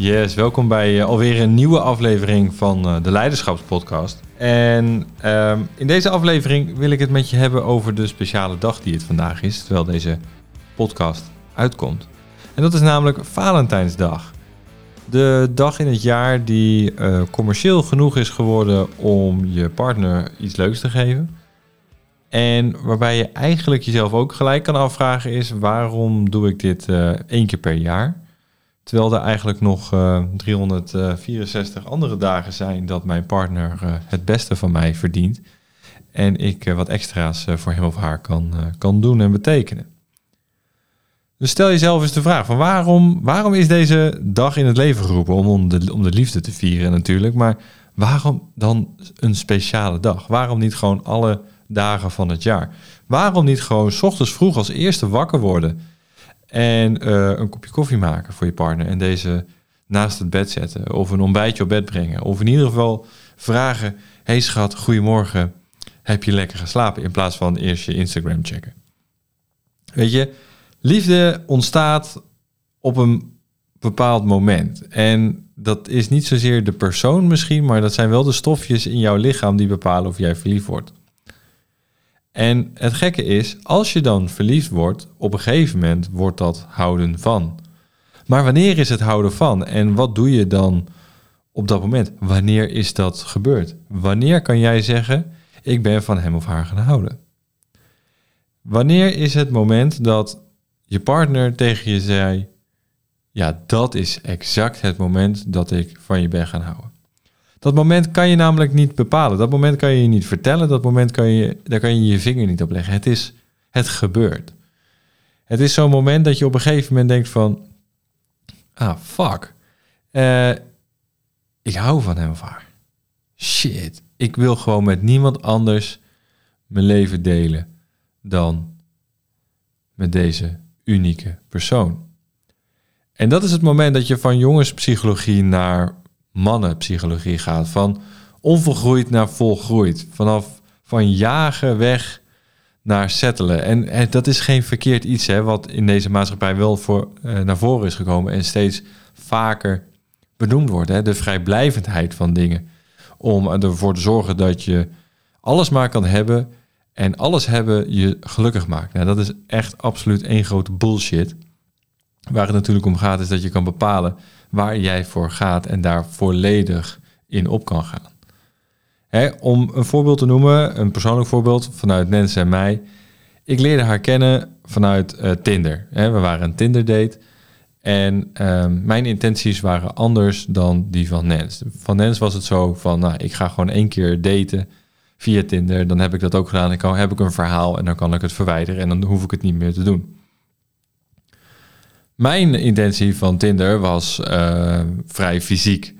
Yes, welkom bij uh, alweer een nieuwe aflevering van uh, de Leiderschapspodcast. En uh, in deze aflevering wil ik het met je hebben over de speciale dag die het vandaag is, terwijl deze podcast uitkomt. En dat is namelijk Valentijnsdag. De dag in het jaar die uh, commercieel genoeg is geworden om je partner iets leuks te geven. En waarbij je eigenlijk jezelf ook gelijk kan afvragen is waarom doe ik dit één keer per jaar? Terwijl er eigenlijk nog uh, eh, 364 andere dagen zijn dat mijn partner uh, het beste van mij verdient. En ik uh, wat extra's voor hem of haar kan, kan doen en betekenen. Dus stel jezelf eens de vraag: van waarom, waarom is deze dag in het leven geroepen? Om, om, de, om de liefde te vieren natuurlijk. Maar waarom dan een speciale dag? Waarom niet gewoon alle dagen van het jaar? Waarom niet gewoon s ochtends vroeg als eerste wakker worden? En eh, een kopje koffie maken voor je partner en deze naast het bed zetten. Of een ontbijtje op bed brengen. Of in ieder geval vragen: Hey schat, goedemorgen. Heb je lekker geslapen? In plaats van eerst je Instagram checken. Weet je, liefde ontstaat op een bepaald moment. En dat is niet zozeer de persoon misschien, maar dat zijn wel de stofjes in jouw lichaam die bepalen of jij verliefd wordt. En het gekke is, als je dan verliefd wordt, op een gegeven moment wordt dat houden van. Maar wanneer is het houden van? En wat doe je dan op dat moment? Wanneer is dat gebeurd? Wanneer kan jij zeggen, ik ben van hem of haar gaan houden? Wanneer is het moment dat je partner tegen je zei, ja, dat is exact het moment dat ik van je ben gaan houden? Dat moment kan je namelijk niet bepalen. Dat moment kan je niet vertellen. Dat moment kan je, daar kan je je vinger niet op leggen. Het is, het gebeurt. Het is zo'n moment dat je op een gegeven moment denkt van, ah, fuck. Uh, ik hou van hem of. Shit. Ik wil gewoon met niemand anders mijn leven delen dan met deze unieke persoon. En dat is het moment dat je van jongenspsychologie naar mannenpsychologie gaat. Van onvolgroeid naar volgroeid. Vanaf van jagen weg naar settelen. En, en dat is geen verkeerd iets, hè, wat in deze maatschappij wel voor, uh, naar voren is gekomen en steeds vaker benoemd wordt. Hè, de vrijblijvendheid van dingen. Om ervoor te zorgen dat je alles maar kan hebben en alles hebben je gelukkig maakt. Nou, dat is echt absoluut één grote bullshit. Waar het natuurlijk om gaat is dat je kan bepalen waar jij voor gaat en daar volledig in op kan gaan. Hè, om een voorbeeld te noemen, een persoonlijk voorbeeld vanuit Nens en mij. Ik leerde haar kennen vanuit uh, Tinder. Hè, we waren een Tinder date. En uh, mijn intenties waren anders dan die van Nens. Van Nens was het zo van, nou, ik ga gewoon één keer daten via Tinder. Dan heb ik dat ook gedaan. Dan heb ik een verhaal en dan kan ik het verwijderen en dan hoef ik het niet meer te doen. Mijn intentie van Tinder was uh, vrij fysiek.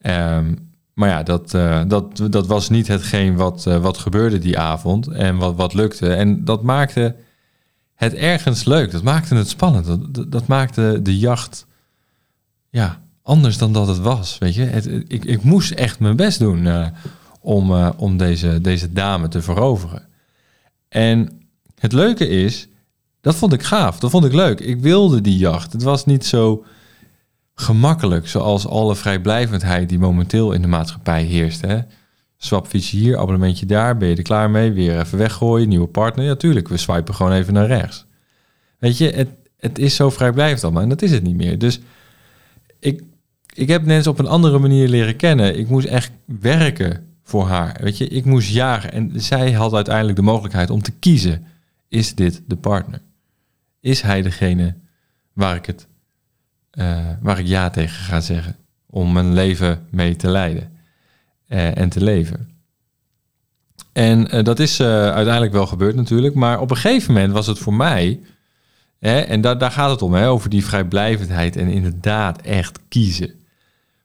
Um, maar ja, dat, uh, dat, dat was niet hetgeen wat, uh, wat gebeurde die avond en wat, wat lukte. En dat maakte het ergens leuk. Dat maakte het spannend. Dat, dat maakte de jacht ja, anders dan dat het was. Weet je? Ik, ik moest echt mijn best doen om, om deze, deze dame te veroveren. En het leuke is, dat vond ik gaaf, dat vond ik leuk. Ik wilde die jacht. Het was niet zo gemakkelijk zoals alle vrijblijvendheid die momenteel in de maatschappij heerst. Hè? Swapfietsje hier, abonnementje daar, ben je er klaar mee? Weer even weggooien, nieuwe partner. Ja, tuurlijk, we swipen gewoon even naar rechts. Weet je, het, het is zo vrijblijvend allemaal en dat is het niet meer. Dus ik, ik heb mensen op een andere manier leren kennen. Ik moest echt werken voor haar. Weet je, ik moest jagen en zij had uiteindelijk de mogelijkheid om te kiezen. Is dit de partner? Is hij degene waar ik het, uh, waar ik ja tegen ga zeggen. Om mijn leven mee te leiden uh, en te leven. En uh, dat is uiteindelijk wel gebeurd natuurlijk. Maar op een gegeven moment was het voor mij. Hè, en daar, daar gaat het om, hè, over die vrijblijvendheid en inderdaad echt kiezen.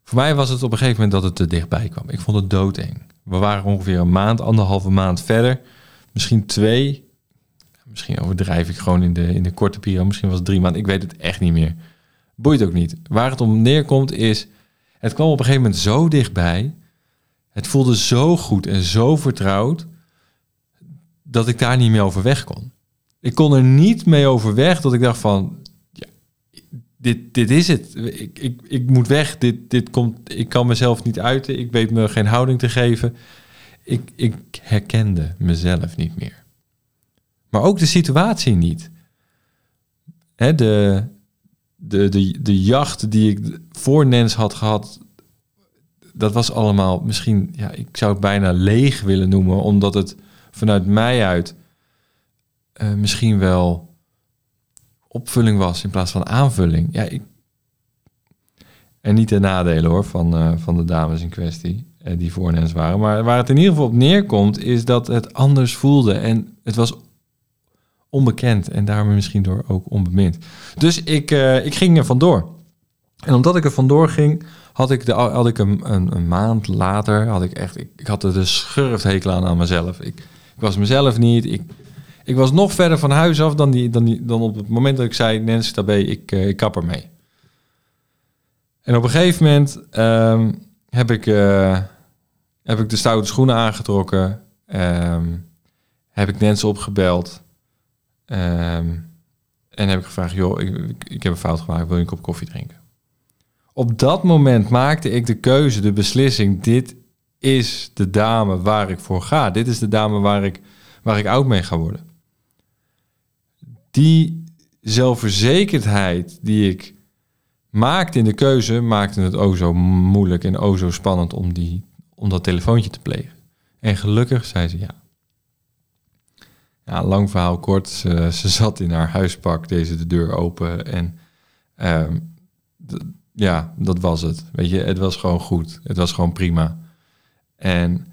Voor mij was het op een gegeven moment dat het te dichtbij kwam. Ik vond het doodeng. We waren ongeveer een maand, anderhalve maand verder. Misschien twee, Misschien overdrijf ik gewoon in de, in de korte periode. Misschien was het drie maanden. Ik weet het echt niet meer. Boeit ook niet. Waar het om neerkomt is... Het kwam op een gegeven moment zo dichtbij. Het voelde zo goed en zo vertrouwd... dat ik daar niet meer over weg kon. Ik kon er niet mee overweg dat ik dacht van... Ja, dit, dit is het. Ik, ik, ik moet weg. Dit, dit komt, ik kan mezelf niet uiten. Ik weet me geen houding te geven. Ik, ik herkende mezelf niet meer. Maar ook de situatie niet. Hè, de, de, de, de jacht die ik voor Nens had gehad, dat was allemaal misschien, ja, ik zou het bijna leeg willen noemen, omdat het vanuit mij uit uh, misschien wel opvulling was in plaats van aanvulling. Ja, ik... En niet de nadelen hoor van, uh, van de dames in kwestie uh, die voornens waren. Maar waar het in ieder geval op neerkomt, is dat het anders voelde. En het was onbekend en daarmee misschien door ook onbemind. Dus ik, uh, ik ging er vandoor. En omdat ik er vandoor ging, had ik, de, had ik een, een, een maand later, had ik echt, ik, ik had er de schurfthekel aan aan mezelf. Ik, ik was mezelf niet. Ik, ik was nog verder van huis af dan, die, dan, die, dan op het moment dat ik zei, Nancy Tabé, ik, uh, ik kap ermee. En op een gegeven moment um, heb, ik, uh, heb ik de stoute schoenen aangetrokken. Um, heb ik Nancy opgebeld. Um, en heb ik gevraagd, joh, ik, ik, heb een fout gemaakt, wil je een kop koffie drinken? Op dat moment maakte ik de keuze, de beslissing, dit is de dame waar ik voor ga. Dit is de dame waar ik, waar ik oud mee ga worden. Die zelfverzekerdheid die ik maakte in de keuze, maakte het o zo moeilijk en o zo spannend om, die, om dat telefoontje te plegen. En gelukkig zei ze ja. Ja, lang verhaal kort. Ze, zat in haar huispak, deze de deur open. En um, ja, dat was het. Weet je, het was gewoon goed. Het was gewoon prima. En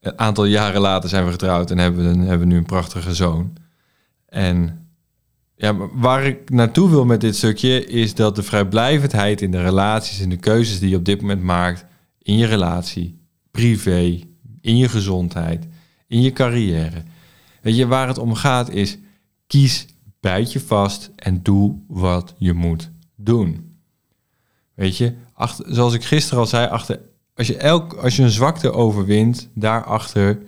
een aantal jaren later zijn we getrouwd en hebben we, hebben nu een prachtige zoon. En ja, waar ik naartoe wil met dit stukje is dat de vrijblijvendheid in de relaties en de keuzes die je op dit moment maakt in je relatie, privé, in je gezondheid, in je carrière. Weet je, waar het om gaat is kies, bijt je vast en doe wat je moet doen. Weet je, achter, zoals ik gisteren al zei, achter, als, je elk, als je een zwakte overwint, daarachter,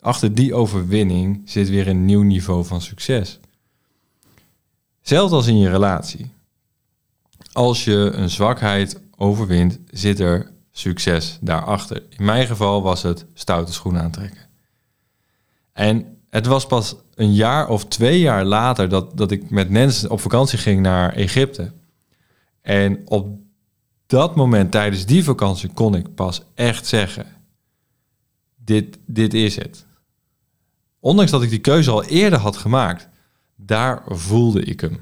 achter die overwinning zit weer een nieuw niveau van succes. Zelfs als in je relatie. Als je een zwakheid overwint, zit er succes daarachter. In mijn geval was het stoute schoenen aantrekken. En het was pas een jaar of twee jaar later dat, dat ik met Nens op vakantie ging naar Egypte. En op dat moment, tijdens die vakantie, kon ik pas echt zeggen: dit, dit is het. Ondanks dat ik die keuze al eerder had gemaakt, daar voelde ik hem.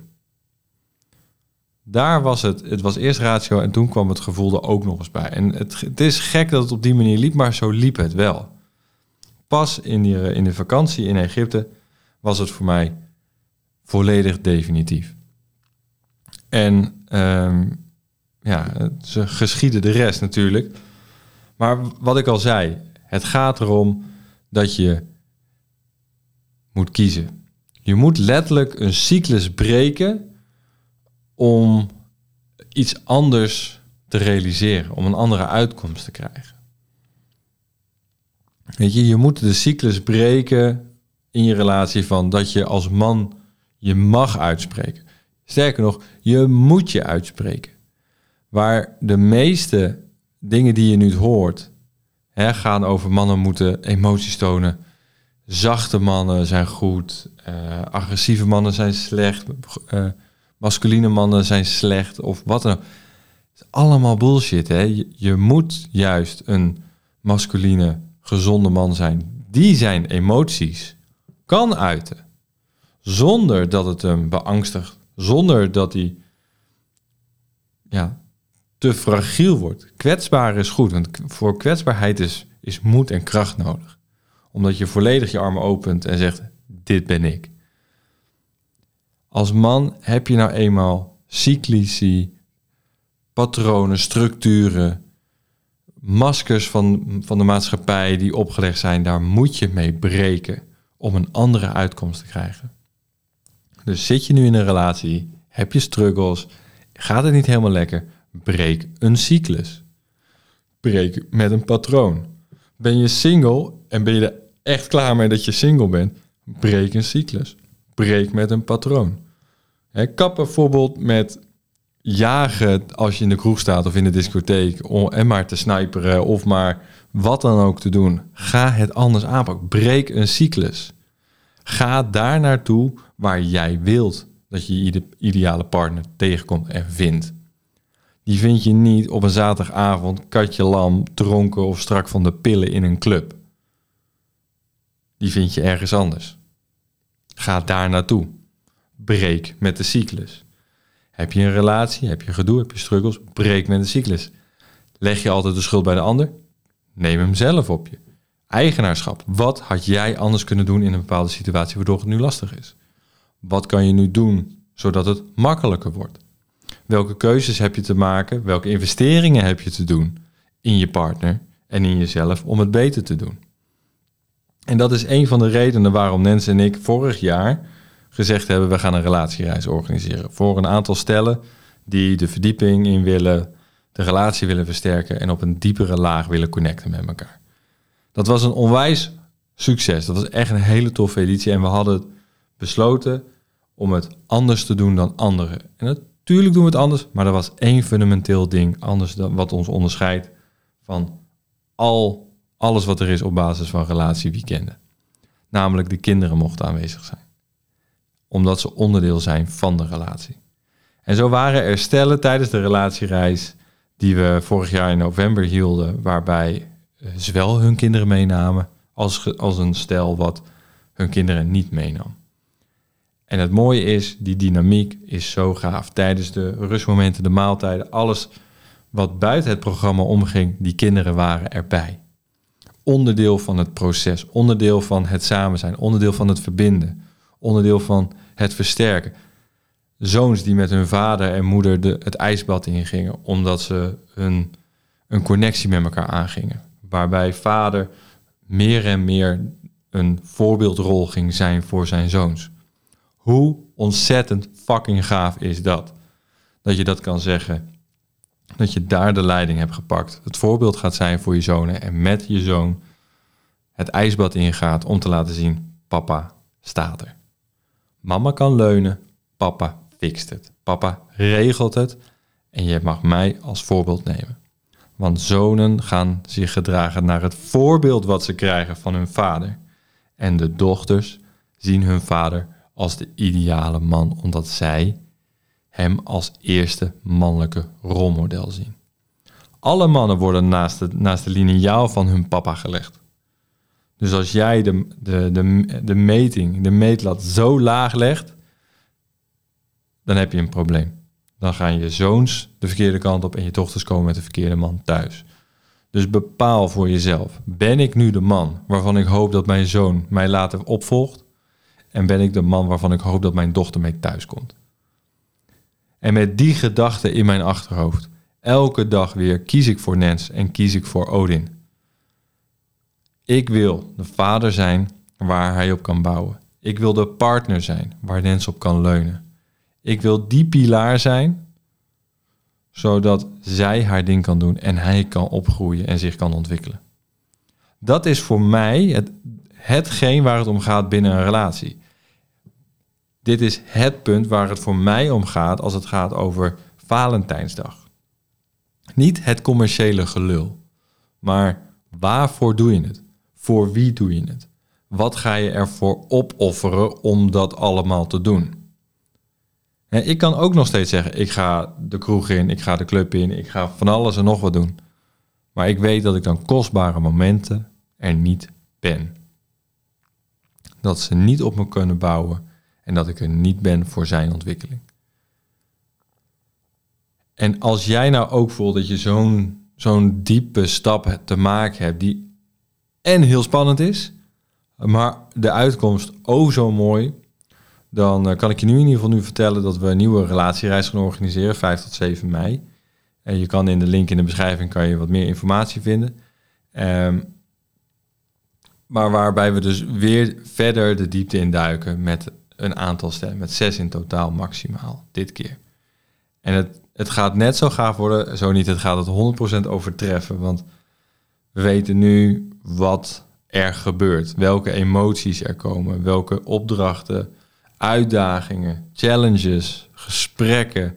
Daar was het, het was eerst ratio en toen kwam het gevoel er ook nog eens bij. En het, het is gek dat het op die manier liep, maar zo liep het wel. Pas in, die, in de vakantie in Egypte was het voor mij volledig definitief. En um, ja, ze geschieden de rest natuurlijk. Maar wat ik al zei, het gaat erom dat je moet kiezen. Je moet letterlijk een cyclus breken om iets anders te realiseren, om een andere uitkomst te krijgen. Weet je, je moet de cyclus breken in je relatie van dat je als man je mag uitspreken. Sterker nog, je moet je uitspreken. Waar de meeste dingen die je nu hoort, hè, gaan over mannen moeten emoties tonen. Zachte mannen zijn goed, uh, agressieve mannen zijn slecht, uh, masculine mannen zijn slecht of wat dan ook. Het is allemaal bullshit. Hè? Je, je moet juist een masculine, gezonde man zijn die zijn emoties kan uiten. Zonder dat het hem beangstigt. Zonder dat hij ja, te fragiel wordt. Kwetsbaar is goed, want voor kwetsbaarheid is, is moed en kracht nodig. Omdat je volledig je armen opent en zegt, dit ben ik. Als man heb je nou eenmaal cyclici, patronen, structuren, maskers van, van de maatschappij die opgelegd zijn, daar moet je mee breken om een andere uitkomst te krijgen. Dus zit je nu in een relatie, heb je struggles, gaat het niet helemaal lekker, breek een cyclus. Breek met een patroon. Ben je single en ben je er echt klaar mee dat je single bent, breek een cyclus. Breek met een patroon. He, kap bijvoorbeeld met jagen als je in de kroeg staat of in de discotheek om, en maar te sniperen of maar wat dan ook te doen. Ga het anders aanpakken. Breek een cyclus. Ga daar naartoe waar jij wilt dat je je ideale partner tegenkomt en vindt. Die vind je niet op een zaterdagavond katje lam, dronken of strak van de pillen in een club. Die vind je ergens anders. Ga daar naartoe. Breek met de cyclus. Heb je een relatie, heb je gedoe, heb je struggles, breek met de cyclus. Leg je altijd de schuld bij de ander? Neem hem zelf op je. Eigenaarschap. Wat had jij anders kunnen doen in een bepaalde situatie waardoor het nu lastig is? Wat kan je nu doen zodat het makkelijker wordt? Welke keuzes heb je te maken? Welke investeringen heb je te doen in je partner en in jezelf om het beter te doen? En dat is een van de redenen waarom Nens en ik vorig jaar gezegd hebben: we gaan een relatiereis organiseren. Voor een aantal stellen die de verdieping in willen, de relatie willen versterken en op een diepere laag willen connecten met elkaar. Dat was een onwijs succes. Dat was echt een hele toffe editie. En we hadden besloten om het anders te doen dan anderen. En natuurlijk doen we het anders, maar er was één fundamenteel ding anders dan wat ons onderscheidt van al alles wat er is op basis van relatieweekenden. Namelijk de kinderen mochten aanwezig zijn. Omdat ze onderdeel zijn van de relatie. En zo waren er stellen tijdens de relatiereis die we vorig jaar in november hielden, waarbij zowel hun kinderen meenamen als, als een stel wat hun kinderen niet meenam. En het mooie is, die dynamiek is zo gaaf. Tijdens de rustmomenten, de maaltijden, alles wat buiten het programma omging, die kinderen waren erbij. Onderdeel van het proces, onderdeel van het samen zijn, onderdeel van het verbinden, onderdeel van het versterken. Zoons die met hun vader en moeder de, het ijsbad ingingen, omdat ze hun, een connectie met elkaar aangingen. Waarbij vader meer en meer een voorbeeldrol ging zijn voor zijn zoons. Hoe ontzettend fucking gaaf is dat? Dat je dat kan zeggen. Dat je daar de leiding hebt gepakt. Het voorbeeld gaat zijn voor je zonen. En met je zoon het ijsbad ingaat om te laten zien: papa staat er. Mama kan leunen, papa fixt het. Papa regelt het en je mag mij als voorbeeld nemen. Want zonen gaan zich gedragen naar het voorbeeld wat ze krijgen van hun vader. En de dochters zien hun vader als de ideale man, omdat zij hem als eerste mannelijke rolmodel zien. Alle mannen worden naast de, naast de lineaal van hun papa gelegd. Dus als jij de, de, de, de meting, de meetlat zo laag legt, dan heb je een probleem. Dan gaan je zoons de verkeerde kant op en je dochters komen met de verkeerde man thuis. Dus bepaal voor jezelf: ben ik nu de man waarvan ik hoop dat mijn zoon mij later opvolgt? En ben ik de man waarvan ik hoop dat mijn dochter mee thuis komt? En met die gedachte in mijn achterhoofd, elke dag weer kies ik voor Nens en kies ik voor Odin. Ik wil de vader zijn waar hij op kan bouwen. Ik wil de partner zijn waar Nens op kan leunen. Ik wil die pilaar zijn, zodat zij haar ding kan doen en hij kan opgroeien en zich kan ontwikkelen. Dat is voor mij het, hetgeen waar het om gaat binnen een relatie. Dit is het punt waar het voor mij om gaat als het gaat over Valentijnsdag. Niet het commerciële gelul, maar waarvoor doe je het? Voor wie doe je het? Wat ga je ervoor opofferen om dat allemaal te doen? ik kan ook nog steeds zeggen, ik ga de kroeg in, ik ga de club in, ik ga van alles en nog wat doen. Maar ik weet dat ik dan kostbare momenten er niet ben. Dat ze niet op me kunnen bouwen en dat ik er niet ben voor zijn ontwikkeling. En als jij nou ook voelt dat je zo'n zo'n diepe stap te maken hebt, die en heel spannend is, maar de uitkomst oh zo mooi, dan eh, kan ik je nu in ieder geval nu vertellen dat we een nieuwe relatiereis gaan organiseren, 5 tot 7 mei. En je kan in de link in de beschrijving kan je wat meer informatie vinden. Um, maar waarbij we dus weer verder de diepte in duiken met een aantal stemmen, met zes in totaal maximaal, dit keer. En het, het gaat net zo gaaf worden, zo niet, het gaat het 100% overtreffen, want we weten nu wat er gebeurt, welke emoties er komen, welke opdrachten uitdagingen, challenges, gesprekken,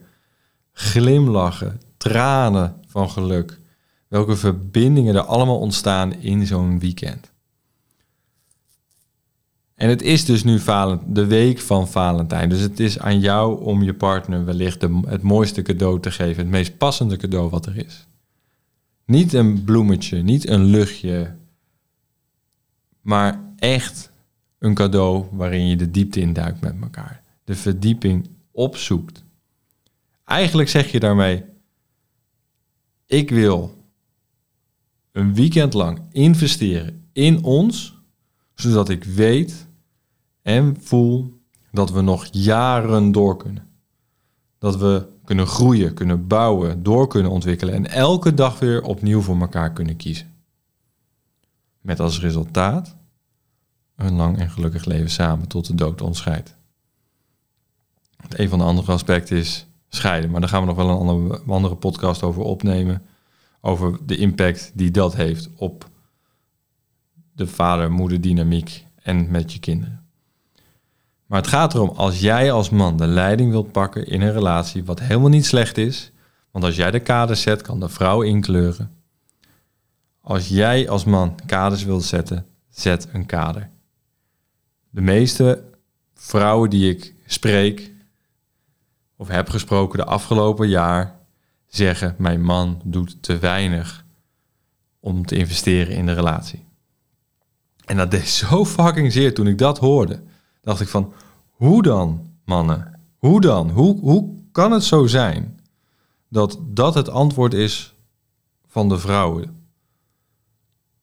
glimlachen, tranen van geluk. Welke verbindingen er allemaal ontstaan in zo'n weekend. En het is dus nu de week van Valentijn. Dus het is aan jou om je partner wellicht het mooiste cadeau te geven. Het meest passende cadeau wat er is. Niet een bloemetje, niet een luchtje. Maar echt een cadeau waarin je de diepte induikt met elkaar. De verdieping opzoekt. Eigenlijk zeg je daarmee: Ik wil een weekend lang investeren in ons, zodat ik weet en voel dat we nog jaren door kunnen. Dat we kunnen groeien, kunnen bouwen, door kunnen ontwikkelen en elke dag weer opnieuw voor elkaar kunnen kiezen. Met als resultaat een lang en gelukkig leven samen tot de dood ons scheidt. Een van de andere aspecten is scheiden, maar daar gaan we nog wel een andere, andere podcast over opnemen. Over de impact die dat heeft op de vader-moeder dynamiek en met je kinderen. Maar het gaat erom, als jij als man de leiding wilt pakken in een relatie, wat helemaal niet slecht is, want als jij de kaders zet, kan de vrouw inkleuren. Als jij als man kaders wilt zetten, zet een kader. De meeste vrouwen die ik spreek of heb gesproken de afgelopen jaar zeggen: Mijn man doet te weinig om te investeren in de relatie. En dat deed zo fucking zeer toen ik dat hoorde dacht ik van, hoe dan, mannen? Hoe dan? Hoe, hoe kan het zo zijn dat dat het antwoord is van de vrouwen?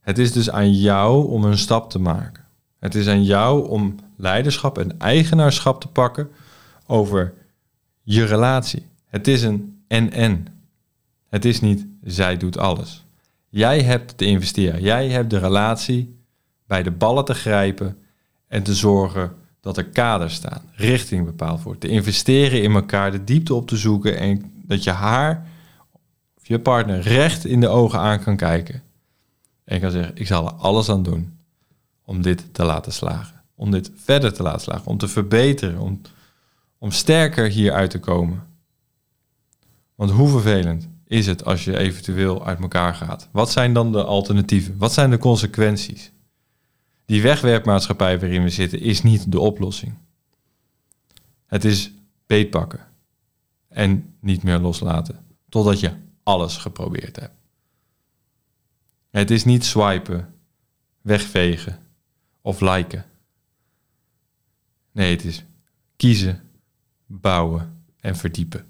Het is dus aan jou om een stap te maken. Het is aan jou om leiderschap en eigenaarschap te pakken over je relatie. Het is een en-en. Het is niet zij doet alles. Jij hebt te investeren. Jij hebt de relatie bij de ballen te grijpen en te zorgen dat er kaders staan, richting bepaald wordt. Te investeren in elkaar, de diepte op te zoeken en dat je haar of je partner recht in de ogen aan kan kijken. En kan zeggen, ik zal er alles aan doen om dit te laten slagen. Om dit verder te laten slagen, om te verbeteren, om, om sterker hieruit te komen. Want hoe vervelend is het als je eventueel uit elkaar gaat? Wat zijn dan de alternatieven? Wat zijn de consequenties? Die wegwerpmaatschappij waarin we zitten is niet de oplossing. Het is beetpakken en niet meer loslaten totdat je alles geprobeerd hebt. Het is niet swipen, wegvegen of liken. Nee, het is kiezen, bouwen en verdiepen.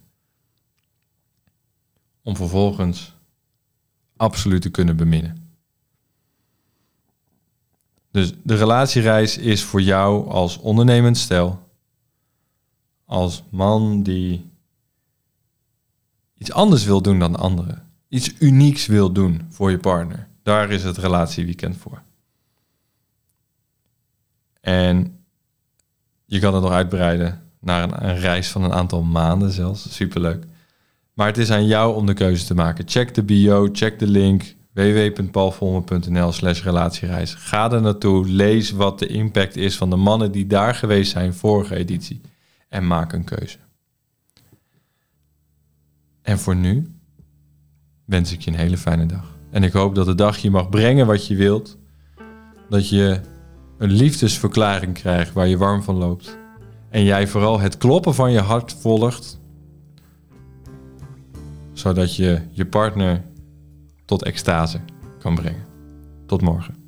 Om vervolgens absoluut te kunnen beminnen. Dus de relatiereis is voor jou als ondernemend stel, als man die iets anders wil doen dan anderen, iets unieks wil doen voor je partner. Daar is het relatieweekend voor. En je kan het nog uitbreiden naar een, een reis van een aantal maanden zelfs. Superleuk. Maar het is aan jou om de keuze te maken. Check de bio, check de link www.paulvolmer.nl slash relatiereis. Ga er naartoe, lees wat de impact is van de mannen die daar geweest zijn vorige editie en maak een keuze. En voor nu wens ik je een hele fijne dag. En ik hoop dat de dag je mag brengen wat je wilt. Dat je een liefdesverklaring krijgt waar je warm van loopt. En jij vooral het kloppen van je hart volgt. Zodat je je partner tot extase kan brengen. Tot morgen.